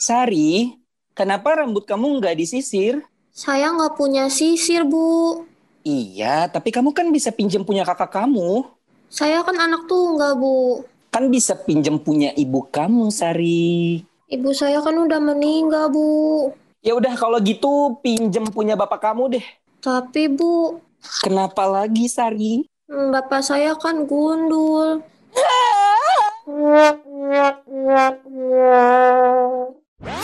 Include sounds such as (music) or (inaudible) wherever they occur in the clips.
Sari, kenapa rambut kamu nggak disisir? Saya nggak punya sisir, Bu. Iya, tapi kamu kan bisa pinjam punya kakak kamu. Saya kan anak tunggal, Bu. Kan bisa pinjam punya ibu kamu, Sari. Ibu saya kan udah meninggal, Bu. Ya udah kalau gitu pinjam punya bapak kamu deh. Tapi, Bu, Kenapa lagi, Sari? hmm, bapak saya kan gundul. (laughs) (laughs) (laughs) Ladies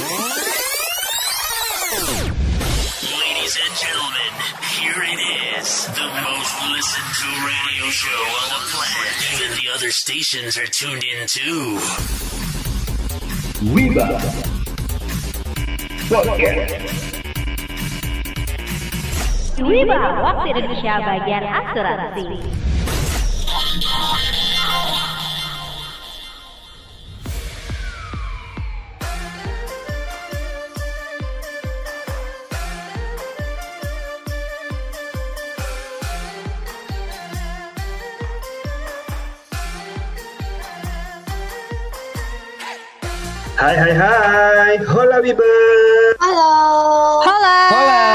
and gentlemen, here it is. The most listened to radio show on the planet. Even the other stations are tuned in too. Wiba Podcast Wiba, waktu Indonesia bagian asuransi. Hai hai hai Hola Wiba Halo. Halo. Hola.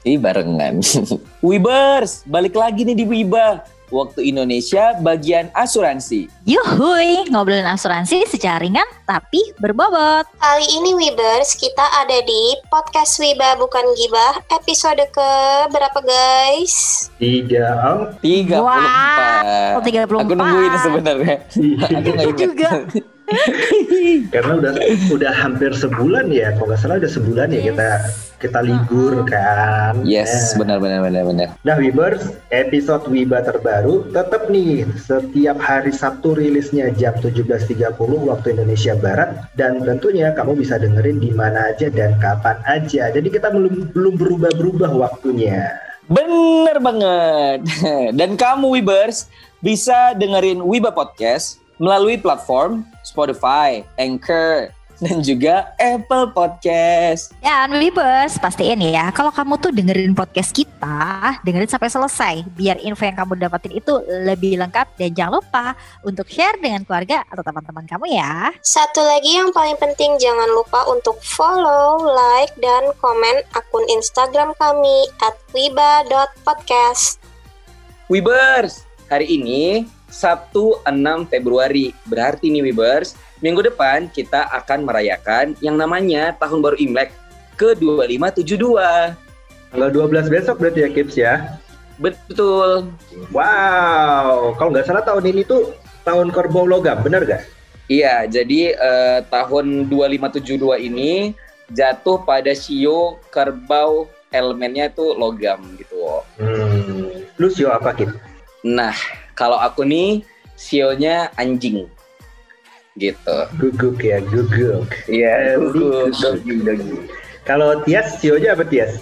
Ih, barengan. (laughs) Wibers, balik lagi nih di Wiba. Waktu Indonesia bagian asuransi. Yuhui, ngobrolin asuransi secara ringan tapi berbobot. Kali ini Wibers, kita ada di podcast Wiba Bukan Gibah, episode ke berapa guys? Tiga am 34. Wow, 34. Aku nungguin sebenarnya. Aku nggak ingat. juga. (laughs) (laughs) Karena udah udah hampir sebulan ya Kalau nggak salah udah sebulan ya kita kita libur kan Yes, Ya. benar benar benar benar. Nah Wibers, episode Wiba terbaru tetap nih setiap hari Sabtu rilisnya jam 17.30 waktu Indonesia Barat dan tentunya kamu bisa dengerin di mana aja dan kapan aja. Jadi kita belum belum berubah-berubah waktunya. Bener banget. (laughs) Dan kamu Wibers bisa dengerin Wiba Podcast melalui platform Spotify, Anchor, dan juga Apple Podcast. Dan Wibers, pastiin ya, kalau kamu tuh dengerin podcast kita, dengerin sampai selesai. Biar info yang kamu dapetin itu lebih lengkap dan jangan lupa untuk share dengan keluarga atau teman-teman kamu ya. Satu lagi yang paling penting jangan lupa untuk follow, like, dan komen akun Instagram kami at wiba.podcast. Wibers, hari ini Sabtu 6 Februari. Berarti nih Wibers, minggu depan kita akan merayakan yang namanya Tahun Baru Imlek ke-2572. Tanggal 12 besok berarti ya Kips ya. Betul. Wow, kalau nggak salah tahun ini tuh tahun kerbau logam, bener gak? Iya, jadi eh, tahun 2572 ini jatuh pada Shio kerbau elemennya itu logam gitu. Hmm. Lu sio apa Kip? Nah, kalau aku nih Shio-nya anjing. Gitu. Guguk ya, guguk. Iya, Eli guguk. Kalau Tias, sionya apa Tias?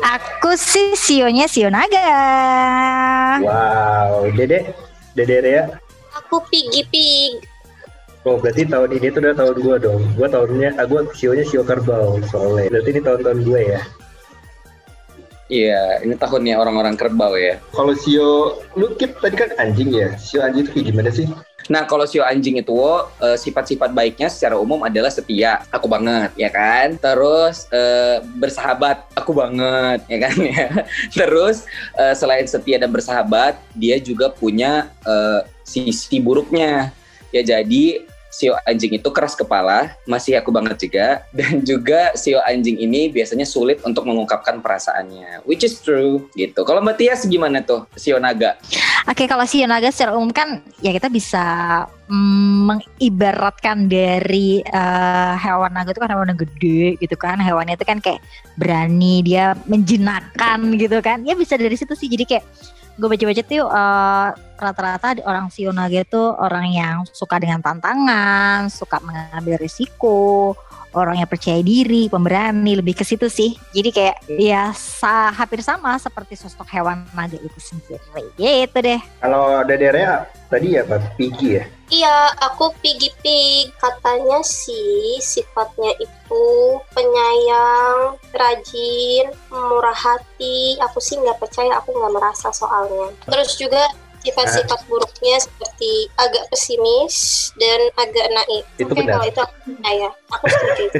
Aku sih sionya Sio Naga. Wow, Dede, Dede Rea. Aku Piggy Pig. Oh, berarti tahun ini tuh udah tahun gua dong. Gua tahunnya, ah, gua sionya sio kerbau soalnya. Berarti ini tahun-tahun gue ya. Iya, ini tahunnya orang-orang kerbau ya. Kalau sio, lu Kip tadi kan anjing ya. Sio anjing itu kayak gimana sih? Nah, kalau Shio anjing itu eh, sifat-sifat baiknya secara umum adalah setia, aku banget, ya kan? Terus eh, bersahabat, aku banget, ya kan (laughs) ya. Terus eh, selain setia dan bersahabat, dia juga punya sisi buruknya. Ya jadi Sio anjing itu keras kepala, masih aku banget juga. Dan juga Sio anjing ini biasanya sulit untuk mengungkapkan perasaannya, which is true gitu. Kalau Mbak Tias gimana tuh, Sio naga? Oke, kalau Sio Naga secara umum kan ya kita bisa mm, mengibaratkan dari eh, hewan naga itu kan hewan yang gede gitu kan. Hewannya itu kan kayak berani, dia menjinakkan gitu kan. Ya bisa dari situ sih. Jadi kayak gue baca-baca tuh eh, rata-rata orang Sio Naga itu orang yang suka dengan tantangan, suka mengambil risiko, orang yang percaya diri, pemberani, lebih ke situ sih. Jadi kayak ya sa- hampir sama seperti sosok hewan naga itu sendiri. Gitu deh. Kalau Rea tadi ya Pak Piggy ya. Iya, aku Piggy Pig. Katanya sih sifatnya itu penyayang, rajin, murah hati. Aku sih nggak percaya, aku nggak merasa soalnya. Terus juga sifat-sifat buruknya seperti agak pesimis dan agak naif. Itu Oke, benar. kalau itu aku percaya. Aku setuju. (laughs)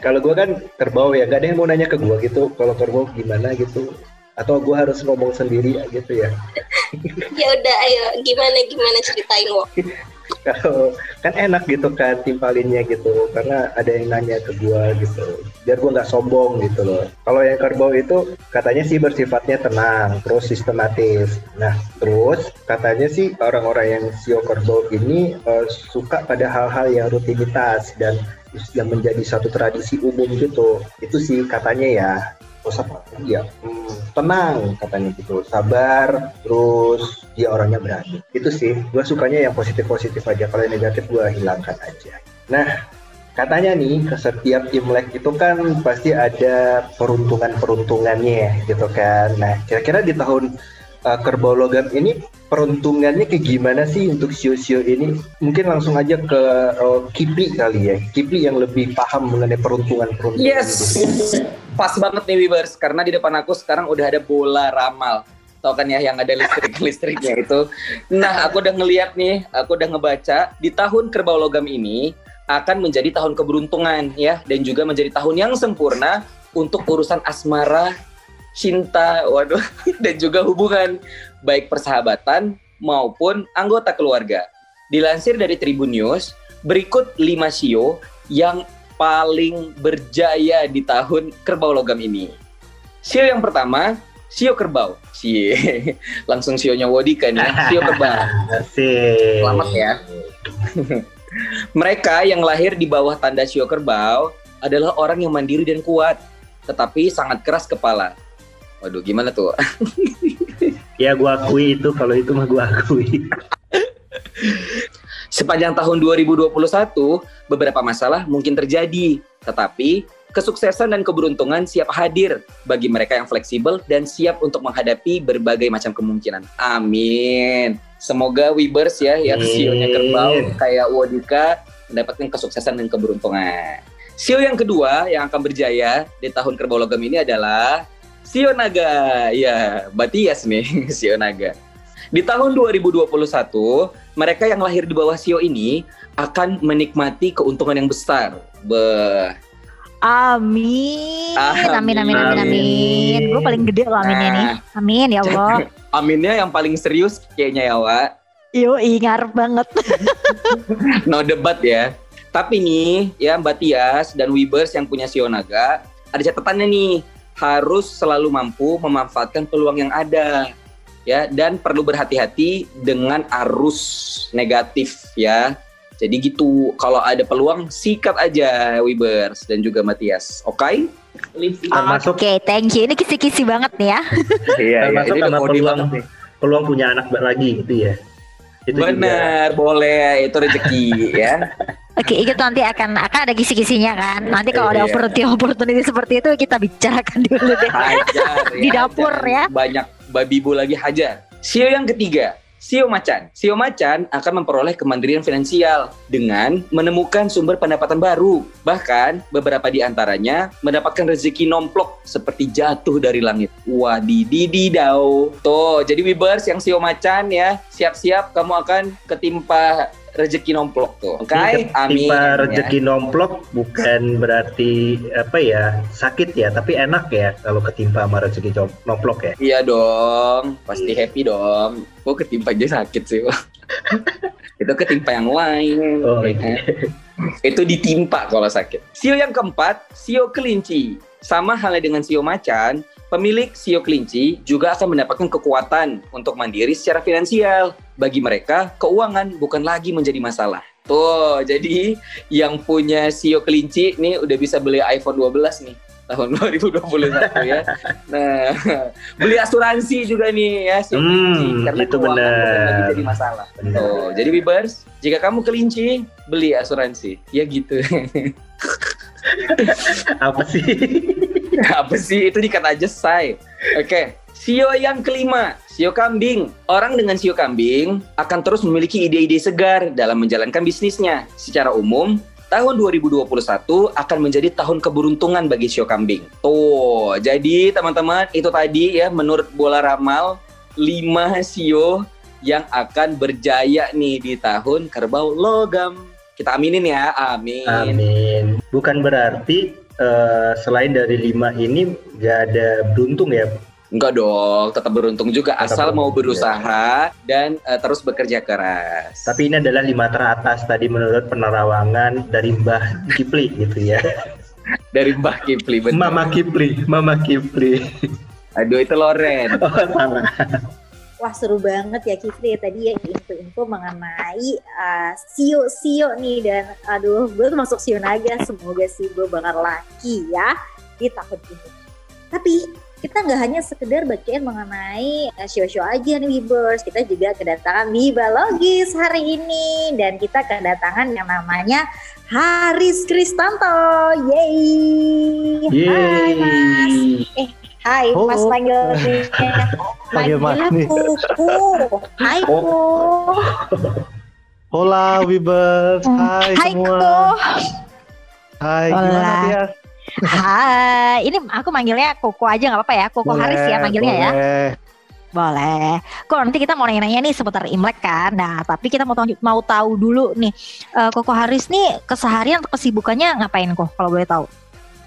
Kalau gue kan kerbau ya, gak ada yang mau nanya ke gue gitu. Kalau kerbau gimana gitu? Atau gue harus ngomong sendiri gitu ya? (laughs) ya udah, ayo gimana gimana ceritain wo. (laughs) Kalau kan enak gitu kan timpalinnya gitu, karena ada yang nanya ke gue gitu. Biar gue nggak sombong gitu loh. Kalau yang kerbau itu katanya sih bersifatnya tenang, terus sistematis. Nah, terus katanya sih orang-orang yang sio kerbau ini eh, suka pada hal-hal yang rutinitas dan yang menjadi satu tradisi umum gitu. Itu sih katanya ya. Apa? Ya, hmm, tenang katanya gitu, sabar, terus dia orangnya berani. Itu sih, gue sukanya yang positif-positif aja. Kalau yang negatif gue hilangkan aja. Nah, katanya nih ke setiap Imlek itu kan pasti ada peruntungan-peruntungannya gitu kan. Nah, kira-kira di tahun uh, kerbau logam ini peruntungannya kayak gimana sih untuk sio-sio ini? Mungkin langsung aja ke uh, Kipli kali ya. Kipli yang lebih paham mengenai peruntungan-peruntungan Yes, pas banget nih Wibers karena di depan aku sekarang udah ada bola ramal. Tau kan ya yang ada listrik-listriknya itu. Nah, aku udah ngeliat nih, aku udah ngebaca di tahun kerbau logam ini akan menjadi tahun keberuntungan ya dan juga menjadi tahun yang sempurna untuk urusan asmara, cinta, waduh (laughs) dan juga hubungan baik persahabatan maupun anggota keluarga. Dilansir dari Tribun News, berikut 5 sio yang paling berjaya di tahun kerbau logam ini. Sio yang pertama, sio kerbau. Cie, (laughs) langsung sionya Wodi kan ya, (laughs) sio kerbau. Selamat ya. Mereka yang lahir di bawah tanda sio kerbau adalah orang yang mandiri dan kuat, tetapi sangat keras kepala. Waduh, gimana tuh? (laughs) Ya gua akui itu kalau itu mah gua akui. (laughs) Sepanjang tahun 2021, beberapa masalah mungkin terjadi, tetapi kesuksesan dan keberuntungan siap hadir bagi mereka yang fleksibel dan siap untuk menghadapi berbagai macam kemungkinan. Amin. Semoga Wibers ya yang sionya kerbau kayak Wodika mendapatkan kesuksesan dan keberuntungan. Sio yang kedua yang akan berjaya di tahun kerbau logam ini adalah Sio Naga. Ya, Batias nih (laughs) Sio Naga. Di tahun 2021, mereka yang lahir di bawah Sio ini akan menikmati keuntungan yang besar. Beh. Amin. Amin, amin, amin, amin. Amin. Gue paling gede loh aminnya nih. Amin ya Allah. (laughs) Aminnya yang paling serius kayaknya ya, Wak. Yoi, ngarep banget. (laughs) No debat ya. Tapi nih, ya Mbak Tias dan Wibers yang punya Sio Naga, ada catatannya nih. Harus selalu mampu memanfaatkan peluang yang ada. Ya, dan perlu berhati-hati dengan arus negatif ya. Jadi gitu, kalau ada peluang sikat aja Wibers dan juga Matias. Oke? Termasuk Oke, thank you. Ini kisi-kisi banget nih ya. (laughs) Iya, termasuk ini sama kode peluang banget nih. peluang punya anak lagi gitu ya. Itu juga. Benar, boleh. Itu rezeki ya. (laughs) Oke, itu (laughs) nanti akan akan ada kisi-kisinya kan. Nanti kalau ada Iya. opportunity opportunity seperti itu kita bicarakan dulu deh. (laughs) Hajar (laughs) Di dapur ya. Banyak babi bu lagi hajar. Sio yang ketiga, Sio Macan. Sio Macan akan memperoleh kemandirian finansial dengan menemukan sumber pendapatan baru. Bahkan beberapa di antaranya mendapatkan rezeki nomplok seperti jatuh dari langit. Wadidididau. Tuh, jadi Wibers yang Sio Macan ya, siap-siap kamu akan ketimpa rezeki nomplok tuh. Oke? Ini Amin. ketimpa ya. rezeki nomplok bukan berarti apa ya sakit ya, tapi enak ya kalau ketimpa sama rezeki nomplok ya. Iya dong, pasti happy dong. Kok ketimpa aja sakit sih? (laughs) Itu ketimpa yang lain. Oh, ya iya. kan? itu ditimpa kalau sakit. Sio yang keempat, sio kelinci. Sama halnya dengan sio macan, pemilik sio kelinci juga akan mendapatkan kekuatan untuk mandiri secara finansial. Bagi mereka, keuangan bukan lagi menjadi masalah. Tuh, jadi yang punya sio kelinci nih udah bisa beli iPhone 12 nih tahun (laughs) 2021 ya. Nah, (laughs) beli asuransi juga nih ya sio Hmm, kelinci karena itu keuangan bukan benar. lagi jadi masalah. Benar. Tuh, jadi Wibers, jika kamu kelinci, beli asuransi. Ya gitu. (laughs) Apa sih? (laughs) Apa sih? Itu dikat aja, say. Oke. Sio yang kelima, sio kambing. Orang dengan sio kambing akan terus memiliki ide-ide segar dalam menjalankan bisnisnya. Secara umum, tahun 2021 akan menjadi tahun keberuntungan bagi sio kambing. Tuh, jadi teman-teman itu tadi ya menurut bola ramal lima sio yang akan berjaya nih di tahun kerbau logam. Kita aminin ya, amin. Amin. Bukan berarti eh, selain dari lima ini nggak ada beruntung ya. Enggak dong, tetap beruntung juga Tetap asal mau beruntung, berusaha dan eh, terus bekerja keras. Tapi ini adalah lima teratas tadi menurut penerawangan dari Mbah Kipli gitu ya. (laughs) dari Mbah Kipli bener. Mama Kipli, Mama Kipli. Aduh itu Loren. Oh, salah. Wah seru banget ya Kifli tadi ya info-info mengenai uh, sio-sio nih dan aduh gue tuh masuk sio naga semoga sih gue bakal laki ya di tahun ini. Tapi kita nggak hanya sekedar bacain mengenai uh, sio-sio aja nih Wibers, kita juga kedatangan Wibalogis hari ini dan kita kedatangan yang namanya Haris Kristanto. Yeay. Hai Mas. Yeay. Hai, Oh. Mas panggil (laughs) Panggil Mas nih. Kuku. Hai, Oh. Ku. Hola Wibers, hai, Hai semua. Ko. Hai, Hola. gimana Tias? Hai, ini aku manggilnya Koko aja nggak apa-apa ya, Koko Haris ya manggilnya ya. boleh. Boleh. Kok nanti kita mau nanya-nanya nih seputar Imlek kan. Nah, tapi kita mau tahu mau tahu dulu nih, eh, Koko Haris nih keseharian kesibukannya ngapain kok kalau boleh tahu?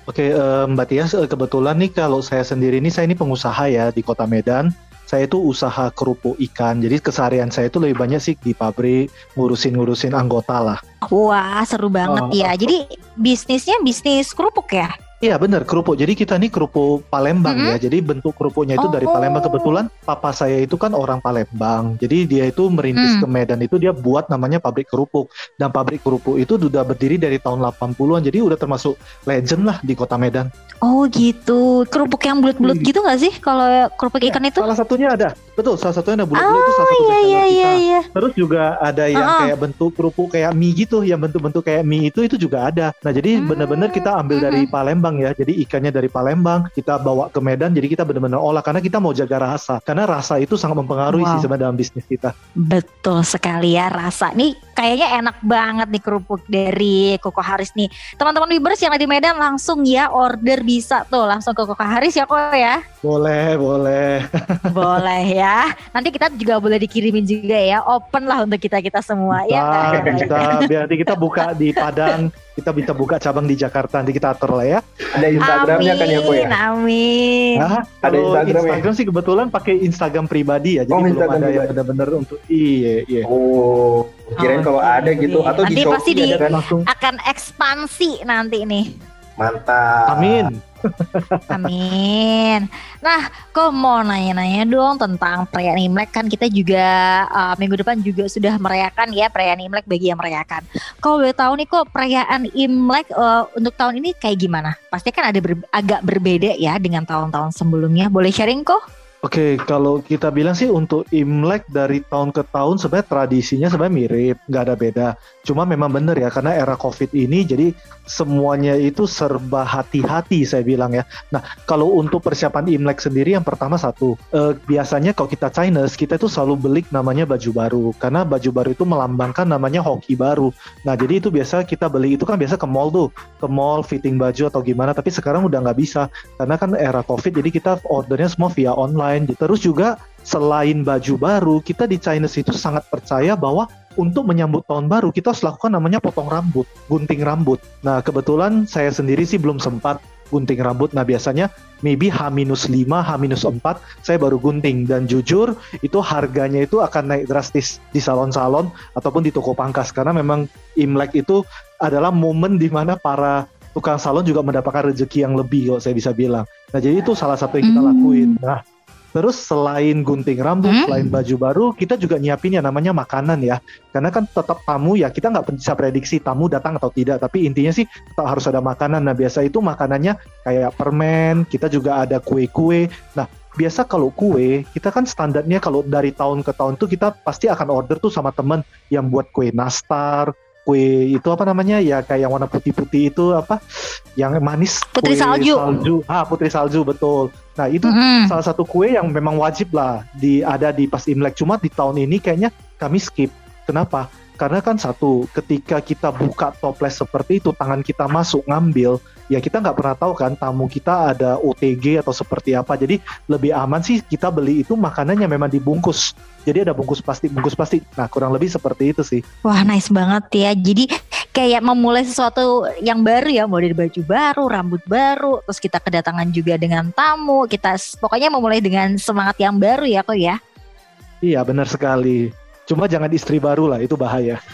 Oke, eh, Mbak Tias, eh, kebetulan nih kalau saya sendiri nih, saya ini pengusaha ya di Kota Medan. Saya itu usaha kerupuk ikan, jadi keseharian saya itu lebih banyak sih di pabrik, ngurusin-ngurusin anggota lah. Wah, seru banget Oh. ya. Jadi bisnisnya bisnis kerupuk ya? Iya benar kerupuk. Jadi kita nih kerupuk Palembang Mm-mm. ya. Jadi bentuk kerupuknya itu dari Oh. Palembang. Kebetulan papa saya itu kan orang Palembang. Jadi dia itu merintis Hmm. ke Medan itu dia buat namanya pabrik kerupuk. Dan pabrik kerupuk itu sudah berdiri dari tahun 80-an. Jadi udah termasuk legend lah di kota Medan. Oh gitu. Kerupuk yang bulat-bulat Hmm. gitu nggak sih kalau kerupuk ikan itu? Salah satunya ada. Betul, salah satunya ada bulat-bulat itu salah satu Iya iya kita. iya iya. Terus juga ada yang Ah. kayak bentuk kerupuk kayak mie gitu, yang bentuk-bentuk kayak mie itu itu juga ada. Nah jadi Hmm, benar-benar kita ambil dari Palembang ya. Jadi ikannya dari Palembang, kita bawa ke Medan. Jadi kita benar-benar olah karena kita mau jaga rasa. Karena rasa itu sangat mempengaruhi Wow. sih sebenarnya dalam bisnis kita. Betul sekali ya rasa. Nih kayaknya enak banget nih kerupuk dari Koko Haris nih. Teman-teman Wibers yang ada di Medan langsung ya order bisa tuh langsung ke Koko Haris ya kok ya. Boleh, boleh. (laughs) Boleh ya. Nanti kita juga boleh dikirimin juga ya. Open lah untuk kita kita semua ya. Bisa, kan? bisa. Biar nanti kita buka di Padang, kita bisa buka cabang di Jakarta. Nanti kita atur lah ya. Ada Instagramnya kan ya, Ko ya? Amin. Nah, Ada kalau Instagram ya? Instagram sih kebetulan pakai Instagram pribadi ya. Jadi Oh, belum Instagram ada yang benar-benar untuk iya, iya. Oh, kirain kalau Oke. ada gitu atau di Nanti pasti Shopee di- ada kan? Langsung Akan ekspansi nanti nih. Mantap. Amin. (laughs) Amin. Nah, kok mau nanya-nanya dong tentang perayaan Imlek kan kita juga uh, minggu depan juga sudah merayakan ya perayaan Imlek bagi yang merayakan. Kalau boleh tahu nih kok perayaan Imlek uh, untuk tahun ini kayak gimana? Pasti kan ada ber- agak berbeda ya dengan tahun-tahun sebelumnya. Boleh sharing kok? Oke, kalau kita bilang sih untuk Imlek dari tahun ke tahun sebenarnya tradisinya sebenarnya mirip, nggak ada beda. Cuma memang benar ya, karena era COVID ini jadi semuanya itu serba hati-hati saya bilang ya. Nah, kalau untuk persiapan Imlek sendiri yang pertama satu, eh, biasanya kalau kita Chinese, kita itu selalu beli namanya baju baru. Karena baju baru itu melambangkan namanya hoki baru. Nah, jadi itu biasa kita beli itu kan biasa ke mall tuh, ke mall fitting baju atau gimana, tapi sekarang udah nggak bisa karena kan era covid jadi kita ordernya semua via online terus juga selain baju baru kita di Chinese itu sangat percaya bahwa untuk menyambut tahun baru kita harus lakukan namanya potong rambut gunting rambut nah kebetulan saya sendiri sih belum sempat gunting rambut nah biasanya maybe H-5 H-4 saya baru gunting dan jujur itu harganya itu akan naik drastis di salon-salon ataupun di toko pangkas karena memang Imlek itu adalah momen di mana para tukang salon juga mendapatkan rezeki yang lebih kalau saya bisa bilang. Nah jadi itu salah satu yang kita Hmm. lakuin. Nah terus selain gunting rambut, Hmm. selain baju baru, kita juga nyiapin yang namanya makanan ya. Karena kan tetap tamu ya kita nggak bisa prediksi tamu datang atau tidak. Tapi intinya sih tetap harus ada makanan. Nah biasa itu makanannya kayak permen, kita juga ada kue-kue. Nah biasa kalau kue kita kan standarnya kalau dari tahun ke tahun tuh kita pasti akan order tuh sama temen yang buat kue nastar, kue itu apa namanya? Ya kayak yang warna putih-putih itu apa? Yang manis. Putri kue salju. ah putri salju betul. Nah itu Mm-mm. salah satu kue yang memang wajib lah di ada di pas imlek. Cuma di tahun ini kayaknya kami skip. Kenapa Karena kan satu, ketika kita buka toples seperti itu, tangan kita masuk ngambil, ya kita nggak pernah tahu kan tamu kita ada OTG atau seperti apa. Jadi lebih aman sih kita beli itu makanannya memang dibungkus. Jadi ada bungkus plastik, bungkus plastik. Nah kurang lebih seperti itu sih. Wah nice banget ya. Jadi kayak memulai sesuatu yang baru ya, mau dari baju baru, rambut baru, terus kita kedatangan juga dengan tamu, kita pokoknya memulai dengan semangat yang baru ya kok ya. Iya benar sekali. Cuma jangan istri baru lah, itu bahaya. (laughs)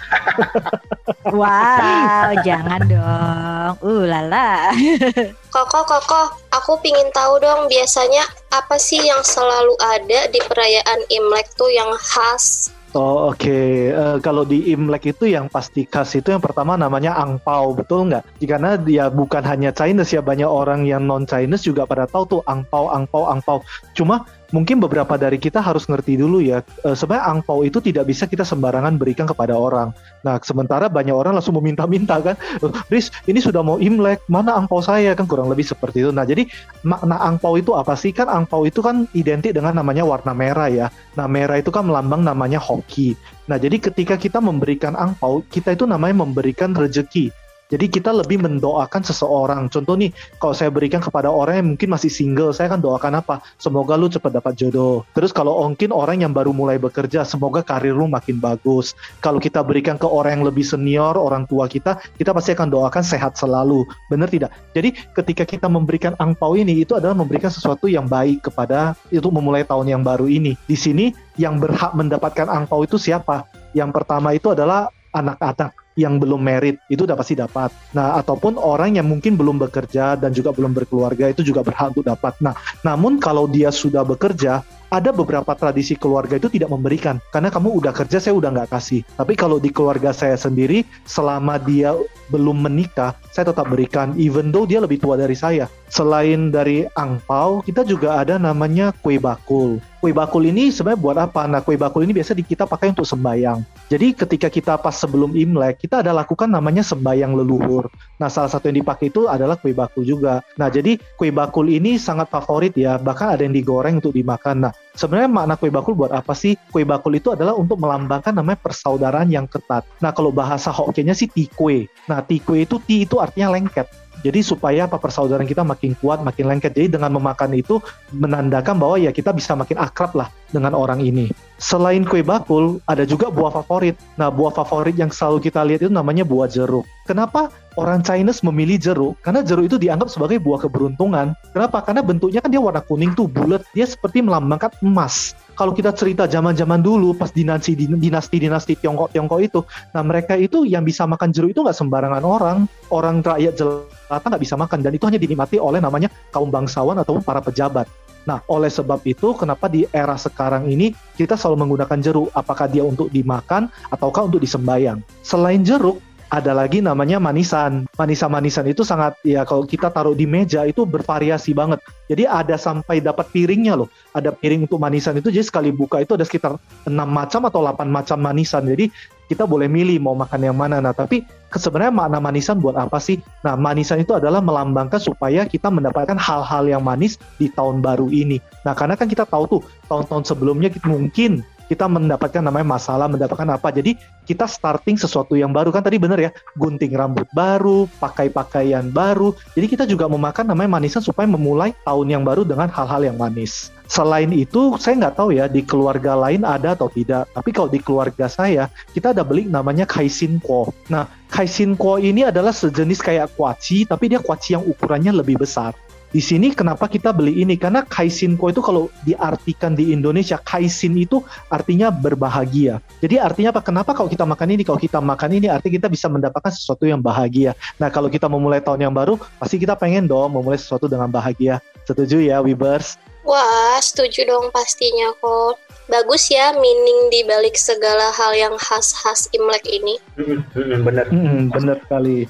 Wow, jangan dong. Uh lala. (laughs) Koko, Koko, aku pingin tahu dong biasanya apa sih yang selalu ada di perayaan Imlek tuh yang khas? Oh oke, Eh, kalau di Imlek itu yang pasti khas itu yang pertama namanya angpau, betul nggak? Karena dia bukan hanya Chinese ya, banyak orang yang non Chinese juga pada tahu tuh angpau, angpau, angpau. Cuma mungkin beberapa dari kita harus ngerti dulu ya, eh, sebenarnya angpau itu tidak bisa kita sembarangan berikan kepada orang. Nah sementara banyak orang langsung meminta-minta kan, "Eh, Riz ini sudah mau Imlek, mana angpau saya kan kurang lebih seperti itu. Nah jadi makna angpau itu apa sih? Kan angpau itu kan identik dengan namanya warna merah ya. Nah, merah itu kan melambang namanya hoki. Nah, jadi ketika kita memberikan angpau, kita itu namanya memberikan rejeki. Jadi kita lebih mendoakan seseorang. Contoh nih, kalau saya berikan kepada orang yang mungkin masih single, saya akan doakan apa? Semoga lu cepat dapat jodoh. Terus kalau mungkin orang yang baru mulai bekerja, semoga karir lu makin bagus. Kalau kita berikan ke orang yang lebih senior, orang tua kita, kita pasti akan doakan sehat selalu. Benar tidak? Jadi ketika kita memberikan angpau ini, itu adalah memberikan sesuatu yang baik kepada itu memulai tahun yang baru ini. Di sini yang berhak mendapatkan angpau itu siapa? Yang pertama itu adalah anak-anak yang belum merit itu udah pasti dapat. Nah, ataupun orang yang mungkin belum bekerja dan juga belum berkeluarga itu juga berhak untuk dapat. Nah, namun kalau dia sudah bekerja, ada beberapa tradisi keluarga itu tidak memberikan karena kamu udah kerja saya udah nggak kasih. Tapi kalau di keluarga saya sendiri, selama dia belum menikah, saya tetap berikan even though dia lebih tua dari saya. Selain dari angpau, kita juga ada namanya kue bakul. Kue bakul ini sebenarnya buat apa? Nah, kue bakul ini biasa kita pakai untuk sembayang. Jadi ketika kita pas sebelum Imlek, kita ada lakukan namanya sembayang leluhur. Nah, salah satu yang dipakai itu adalah kue bakul juga. Nah, jadi kue bakul ini sangat favorit ya, bahkan ada yang digoreng untuk dimakan. Nah, sebenarnya makna kue bakul buat apa sih? Kue bakul itu adalah untuk melambangkan namanya persaudaraan yang ketat. Nah, kalau bahasa Hokkien-nya sih tikwe. Nah, tikwe itu ti itu artinya lengket. Jadi supaya apa persaudaraan kita makin kuat, makin lengket. Jadi dengan memakan itu menandakan bahwa ya kita bisa makin akrab lah dengan orang ini. Selain kue bakul, ada juga buah favorit. Nah, buah favorit yang selalu kita lihat itu namanya buah jeruk. Kenapa orang Chinese memilih jeruk? Karena jeruk itu dianggap sebagai buah keberuntungan. Kenapa? Karena bentuknya kan dia warna kuning tuh, bulat. Dia seperti melambangkan emas. Kalau kita cerita zaman-zaman dulu, pas dinasti dinasti-dinasti Tiongkok-Tiongkok itu, nah mereka itu yang bisa makan jeruk itu nggak sembarangan orang. Orang rakyat jelata nggak bisa makan. Dan itu hanya dinikmati oleh namanya kaum bangsawan ataupun para pejabat. Nah, oleh sebab itu, kenapa di era sekarang ini kita selalu menggunakan jeruk? Apakah dia untuk dimakan ataukah untuk disembayang? Selain jeruk, ada lagi namanya manisan. Manisan-manisan itu sangat ya kalau kita taruh di meja itu bervariasi banget. Jadi ada sampai dapat piringnya loh. Ada piring untuk manisan itu jadi sekali buka itu ada sekitar 6 macam atau 8 macam manisan. Jadi kita boleh milih mau makan yang mana. Nah, tapi sebenarnya makna manisan buat apa sih? Nah, manisan itu adalah melambangkan supaya kita mendapatkan hal-hal yang manis di tahun baru ini. Nah, karena kan kita tahu tuh tahun-tahun sebelumnya kita mungkin kita mendapatkan namanya masalah, mendapatkan apa. Jadi kita starting sesuatu yang baru kan tadi bener ya, gunting rambut baru, pakai pakaian baru. Jadi kita juga memakan namanya manisan supaya memulai tahun yang baru dengan hal-hal yang manis. Selain itu, saya nggak tahu ya di keluarga lain ada atau tidak. Tapi kalau di keluarga saya, kita ada beli namanya kaisin ko. Nah, kaisin ko ini adalah sejenis kayak kuaci, tapi dia kuaci yang ukurannya lebih besar. Di sini kenapa kita beli ini? Karena kaisin ko itu kalau diartikan di Indonesia, kaisin itu artinya berbahagia. Jadi artinya apa? Kenapa kalau kita makan ini? Kalau kita makan ini artinya kita bisa mendapatkan sesuatu yang bahagia. Nah kalau kita memulai tahun yang baru, pasti kita pengen dong memulai sesuatu dengan bahagia. Setuju ya, Webers? Wah, setuju dong pastinya kok. Bagus ya meaning di balik segala hal yang khas-khas Imlek ini. Mm-mm, mm-mm, bener. Hmm, bener sekali.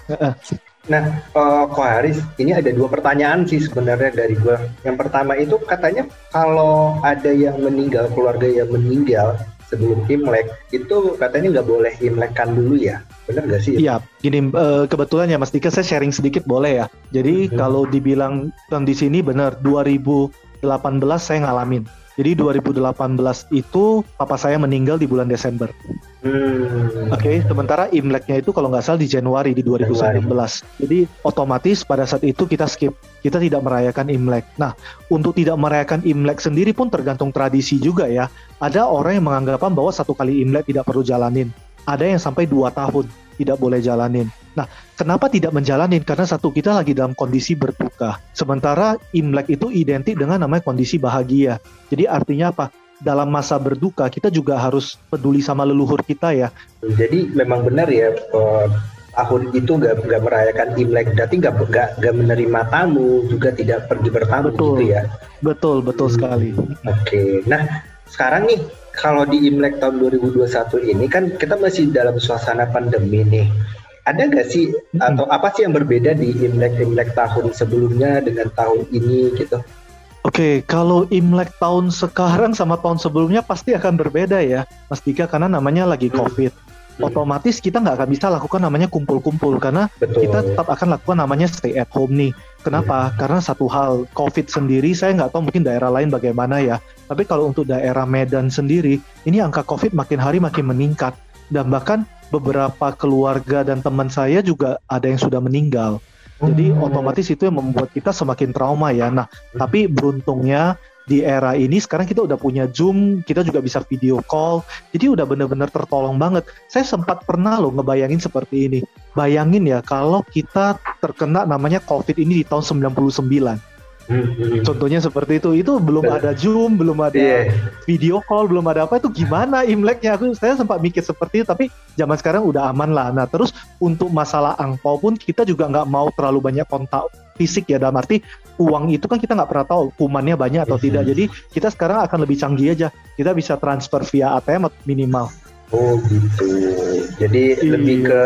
Nah, eh, Ko Haris, ini ada dua pertanyaan sih sebenarnya dari gue. Yang pertama itu katanya kalau ada yang meninggal, keluarga yang meninggal sebelum Imlek, itu katanya nggak boleh Imlekan dulu ya. Bener nggak sih? Iya, gini eh, kebetulan ya Mas Dika saya sharing sedikit boleh ya. Jadi Mhm. kalau dibilang kondisi ini benar 2018 saya ngalamin. Jadi 2018 itu papa saya meninggal di bulan Desember. Hmm. Oke, sementara Imleknya itu kalau nggak salah di Januari di 2019. Jadi otomatis pada saat itu kita skip, kita tidak merayakan Imlek. Nah, untuk tidak merayakan Imlek sendiri pun tergantung tradisi juga ya. Ada orang yang menganggapan bahwa satu kali Imlek tidak perlu jalanin. Ada yang sampai dua tahun tidak boleh jalanin. Nah, kenapa tidak menjalanin? Karena satu kita lagi dalam kondisi berduka. Sementara Imlek itu identik dengan namanya kondisi bahagia. Jadi artinya apa? Dalam masa berduka kita juga harus peduli sama leluhur kita ya. Jadi memang benar ya eh, tahun itu nggak nggak merayakan Imlek, berarti nggak nggak menerima tamu, juga tidak pergi bertamu Betul. gitu ya. Betul, betul Hmm. sekali. Oke, nah sekarang nih kalau di Imlek tahun 2021 ini kan kita masih dalam suasana pandemi nih. Ada nggak sih Mm-mm. atau apa sih yang berbeda di Imlek-Imlek tahun sebelumnya dengan tahun ini gitu? Oke, kalau Imlek tahun sekarang sama tahun sebelumnya pasti akan berbeda ya, Mas Dika, karena namanya lagi Hmm. COVID. Hmm. Otomatis kita nggak akan bisa lakukan namanya kumpul-kumpul karena Betul. kita tetap akan lakukan namanya stay at home nih. Kenapa? Karena satu hal COVID sendiri, saya nggak tahu mungkin daerah lain bagaimana ya. Tapi kalau untuk daerah Medan sendiri, ini angka COVID makin hari makin meningkat dan bahkan beberapa keluarga dan teman saya juga ada yang sudah meninggal. Jadi Hmm. otomatis itu yang membuat kita semakin trauma ya. Nah, tapi beruntungnya di era ini sekarang kita udah punya Zoom, kita juga bisa video call. Jadi udah bener-bener tertolong banget. Saya sempat pernah loh ngebayangin seperti ini. Bayangin ya kalau kita terkena namanya COVID ini di tahun 99. Contohnya seperti itu. Itu belum ada Zoom, belum ada Iya. video call, belum ada apa itu gimana Imleknya aku saya sempat mikir seperti itu tapi zaman sekarang udah aman lah. Nah, terus untuk masalah angpau pun kita juga nggak mau terlalu banyak kontak fisik ya dalam arti uang itu kan kita nggak pernah tahu kumannya banyak atau tidak. Jadi kita sekarang akan lebih canggih aja. Kita bisa transfer via ATM minimal. Oh gitu. Jadi Iya. lebih ke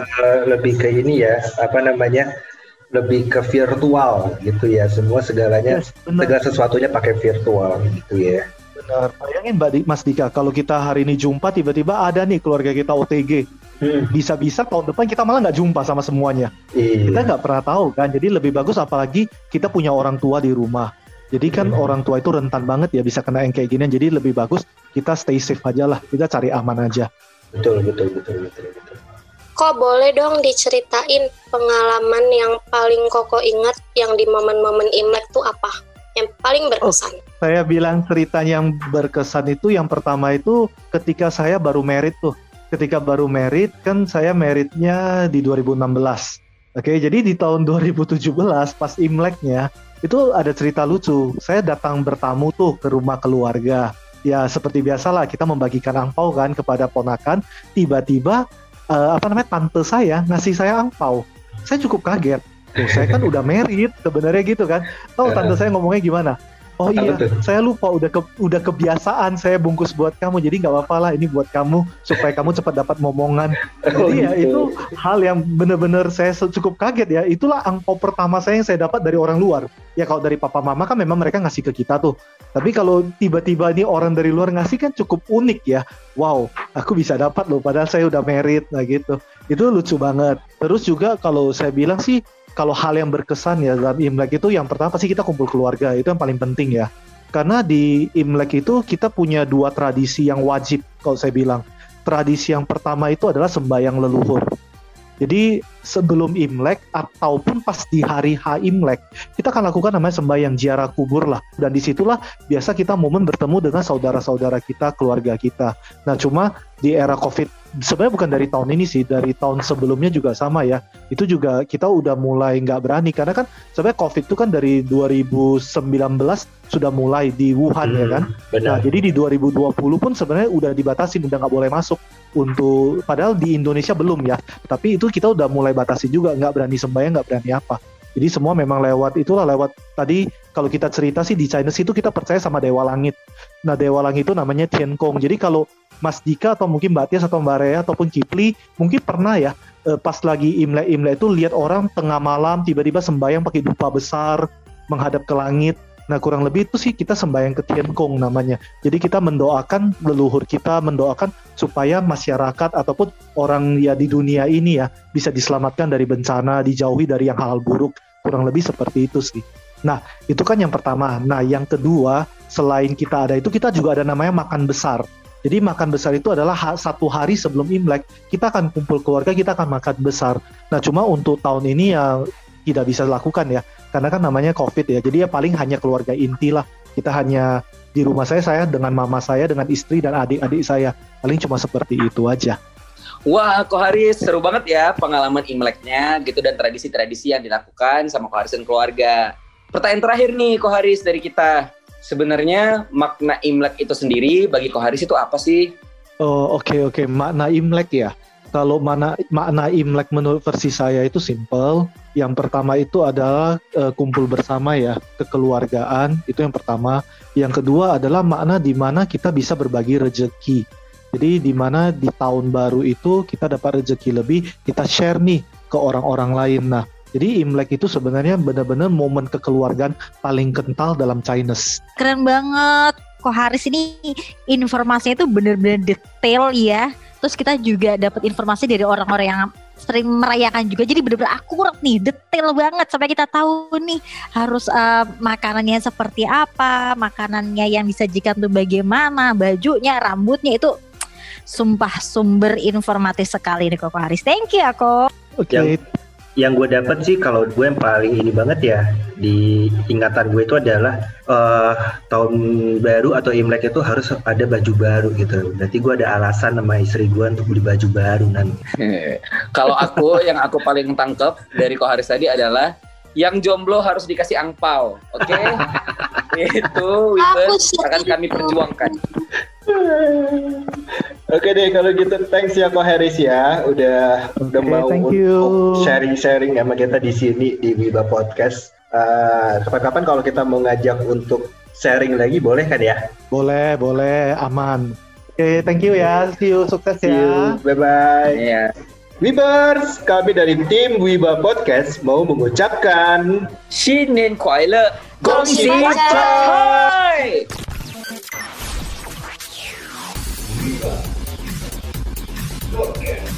lebih ke ini ya, apa namanya? Lebih ke virtual gitu ya. Semua segalanya Yes, segala sesuatunya pakai virtual gitu ya. benar. Bayangin Mbak Di- Mas Dika kalau kita hari ini jumpa tiba-tiba ada nih keluarga kita OTG. Hmm, Bisa-bisa tahun depan kita malah nggak jumpa sama semuanya. kita iya. nggak pernah tahu kan jadi lebih bagus apalagi kita punya orang tua di rumah jadi kan Hmm. orang tua itu rentan banget ya bisa kena yang kayak gini jadi lebih bagus kita stay safe aja lah kita cari aman aja Betul betul betul betul betul. Kok boleh dong diceritain pengalaman yang paling Koko ingat yang di momen-momen Imlek tuh apa? Yang paling berkesan. saya bilang ceritanya yang berkesan itu yang pertama itu ketika saya baru merit tuh. Ketika baru merit kan saya meritnya di 2016 oke jadi di tahun 2017 pas imleknya itu ada cerita lucu. Saya datang bertamu tuh ke rumah keluarga. Ya seperti biasalah kita membagikan angpau kan kepada ponakan. Tiba-tiba eh, apa namanya tante saya ngasih saya angpau saya cukup kaget tuh saya kan udah merit sebenarnya gitu kan tahu tante saya ngomongnya gimana Oh iya, saya lupa udah ke, udah kebiasaan saya bungkus buat kamu, jadi nggak apa-apa lah ini buat kamu supaya kamu cepat dapat momongan. Oh, Jadi ya gitu. itu hal yang bener-bener saya cukup kaget ya. Itulah angpau pertama saya yang saya dapat dari orang luar. Ya kalau dari papa mama kan memang mereka ngasih ke kita tuh. Tapi kalau tiba-tiba ini orang dari luar ngasih kan cukup unik ya. Wow, aku bisa dapat loh padahal saya udah merit nah gitu. Itu lucu banget. Terus juga kalau saya bilang sih kalau hal yang berkesan ya dalam Imlek itu yang pertama pasti kita kumpul keluarga itu yang paling penting ya. Karena di Imlek itu kita punya dua tradisi yang wajib kalau saya bilang. Tradisi yang pertama itu adalah sembahyang leluhur. Jadi sebelum Imlek ataupun pas di hari H Imlek, kita akan lakukan namanya sembahyang ziarah kubur lah. Dan di situlah biasa kita momen bertemu dengan saudara-saudara kita, keluarga kita. Nah cuma di era COVID, sebenarnya bukan dari tahun ini sih, dari tahun sebelumnya juga sama ya. Itu juga kita udah mulai nggak berani karena kan sebenarnya COVID itu kan dari 2019 sudah mulai di Wuhan ya kan. Hmm, Benar. Nah, jadi di 2020 pun sebenarnya udah dibatasin, udah nggak boleh masuk untuk padahal di Indonesia belum ya. Tapi itu kita udah mulai batasi juga, nggak berani sembahyang, nggak berani apa. Jadi semua memang lewat itulah lewat tadi kalau kita cerita sih di Chinese itu kita percaya sama dewa langit. Nah dewa langit itu namanya Tiankong. Jadi kalau Mas Dika atau mungkin Mbak Tias atau Mbak Rea ataupun Kipli mungkin pernah ya eh, pas lagi Imlek Imlek itu lihat orang tengah malam tiba-tiba sembahyang pakai dupa besar menghadap ke langit. Nah kurang lebih itu sih kita sembahyang ke Tiankong namanya. Jadi kita mendoakan leluhur kita, mendoakan supaya masyarakat ataupun orang ya di dunia ini ya bisa diselamatkan dari bencana, dijauhi dari yang hal buruk. Kurang lebih seperti itu sih. Nah, itu kan yang pertama. Nah, yang kedua, selain kita ada itu, kita juga ada namanya makan besar. Jadi makan besar itu adalah ha satu hari sebelum Imlek, kita akan kumpul keluarga, kita akan makan besar. Nah, cuma untuk tahun ini yang tidak bisa dilakukan ya, karena kan namanya COVID ya. Jadi ya paling hanya keluarga inti lah. Kita hanya di rumah saya, saya dengan mama saya, dengan istri dan adik-adik saya. Paling cuma seperti itu aja. Wah, Ko Haris seru banget ya pengalaman Imleknya gitu dan tradisi-tradisi yang dilakukan sama Ko Haris dan keluarga. Pertanyaan terakhir nih Ko Haris dari kita. Sebenarnya makna Imlek itu sendiri bagi Ko Haris itu apa sih? Oh, oke okay, oke, okay. makna Imlek ya. Kalau mana makna Imlek menurut versi saya itu simple. Yang pertama itu adalah uh, kumpul bersama ya, kekeluargaan, itu yang pertama. Yang kedua adalah makna di mana kita bisa berbagi rezeki. Jadi di mana di tahun baru itu kita dapat rezeki lebih, kita share nih ke orang-orang lain. Nah, jadi Imlek itu sebenarnya benar-benar momen kekeluargaan paling kental dalam Chinese. Keren banget. Kok Haris ini informasinya itu benar-benar detail ya. Terus kita juga dapat informasi dari orang-orang yang sering merayakan juga jadi benar-benar akurat nih detail banget sampai kita tahu nih harus uh, makanannya seperti apa makanannya yang disajikan tuh bagaimana bajunya rambutnya itu sumpah sumber informatif sekali nih Koko Haris thank you aku oke okay yang gue dapat sih kalau gue yang paling ini banget ya di ingatan gue itu adalah uh, tahun baru atau imlek itu harus ada baju baru gitu. Berarti gue ada alasan sama istri gue untuk beli baju baru nanti. (laughs) kalau aku yang aku paling tangkep dari Koharis tadi adalah yang jomblo harus dikasih angpau, oke? Okay? (laughs) itu akan kami perjuangkan. (laughs) Oke deh kalau gitu thanks ya Ko Harris ya udah okay, udah mau sharing-sharing sama kita di sini di Wiba Podcast. Uh, kapan-kapan kalau kita mau ngajak untuk sharing lagi boleh kan ya? Boleh, boleh, aman. Oke, okay, thank you ya. See you, sukses See ya. Bye bye. Yeah. Wibers, kami dari tim Wiba Podcast mau mengucapkan Shinin Kuai Le, Gong Xi Chai! Thank you for